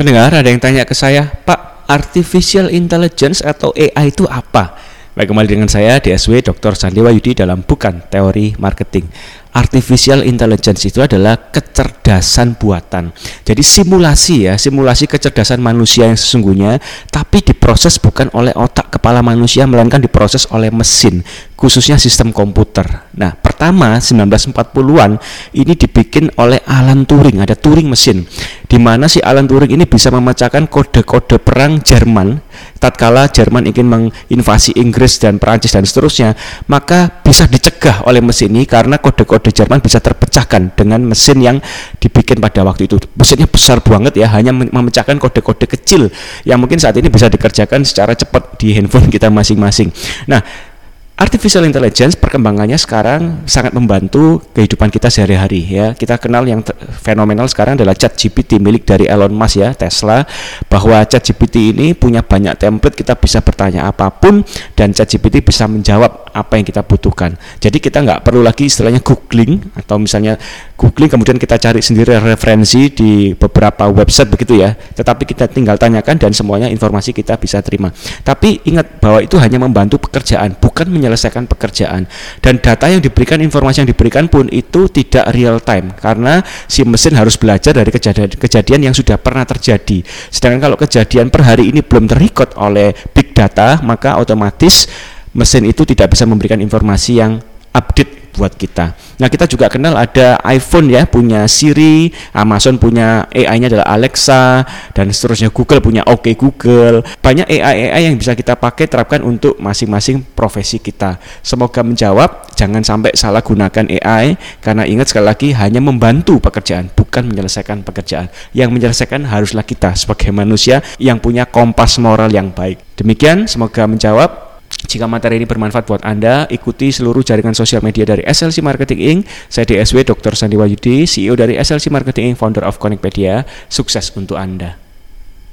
Pendengar ada yang tanya ke saya, Pak, artificial intelligence atau AI itu apa? Baik kembali dengan saya DSW Dr. Sandewa Yudi dalam bukan teori marketing artificial intelligence itu adalah kecerdasan buatan. Jadi simulasi ya, simulasi kecerdasan manusia yang sesungguhnya tapi diproses bukan oleh otak kepala manusia melainkan diproses oleh mesin, khususnya sistem komputer. Nah, pertama 1940-an ini dibikin oleh Alan Turing, ada Turing mesin di mana si Alan Turing ini bisa memecahkan kode-kode perang Jerman tatkala Jerman ingin menginvasi Inggris dan Perancis dan seterusnya, maka bisa dicegah oleh mesin ini karena kode-kode kode Jerman bisa terpecahkan dengan mesin yang dibikin pada waktu itu. Mesinnya besar banget ya, hanya memecahkan kode-kode kecil yang mungkin saat ini bisa dikerjakan secara cepat di handphone kita masing-masing. Nah, Artificial intelligence perkembangannya sekarang sangat membantu kehidupan kita sehari-hari ya. Kita kenal yang fenomenal sekarang adalah Chat GPT milik dari Elon Musk ya, Tesla bahwa Chat GPT ini punya banyak template kita bisa bertanya apa pun dan Chat GPT bisa menjawab apa yang kita butuhkan. Jadi kita nggak perlu lagi istilahnya googling atau misalnya googling kemudian kita cari sendiri referensi di beberapa website begitu ya. Tetapi kita tinggal tanyakan dan semuanya informasi kita bisa terima. Tapi ingat bahwa itu hanya membantu pekerjaan, bukan menyelesaikan menyelesaikan pekerjaan. Dan data yang diberikan informasi yang diberikan pun itu tidak real time karena si mesin harus belajar dari kejadian kejadian yang sudah pernah terjadi. Sedangkan kalau kejadian per hari ini belum terrecord oleh big data maka otomatis mesin itu tidak bisa memberikan informasi yang update buat kita. Nah, kita juga kenal ada iPhone ya, punya Siri, Amazon punya AI-nya adalah Alexa dan seterusnya Google punya OK Google. Banyak AI-AI yang bisa kita pakai terapkan untuk masing-masing profesi kita. Semoga menjawab, jangan sampai salah gunakan AI karena ingat sekali lagi hanya membantu pekerjaan, bukan menyelesaikan pekerjaan. Yang menyelesaikan haruslah kita sebagai manusia yang punya kompas moral yang baik. Demikian, semoga menjawab. Jika materi ini bermanfaat buat Anda, ikuti seluruh jaringan sosial media dari SLC Marketing Inc. Saya DSW Dr. Sandi Wahyudi, CEO dari SLC Marketing Inc., founder of Connectpedia. Sukses untuk Anda.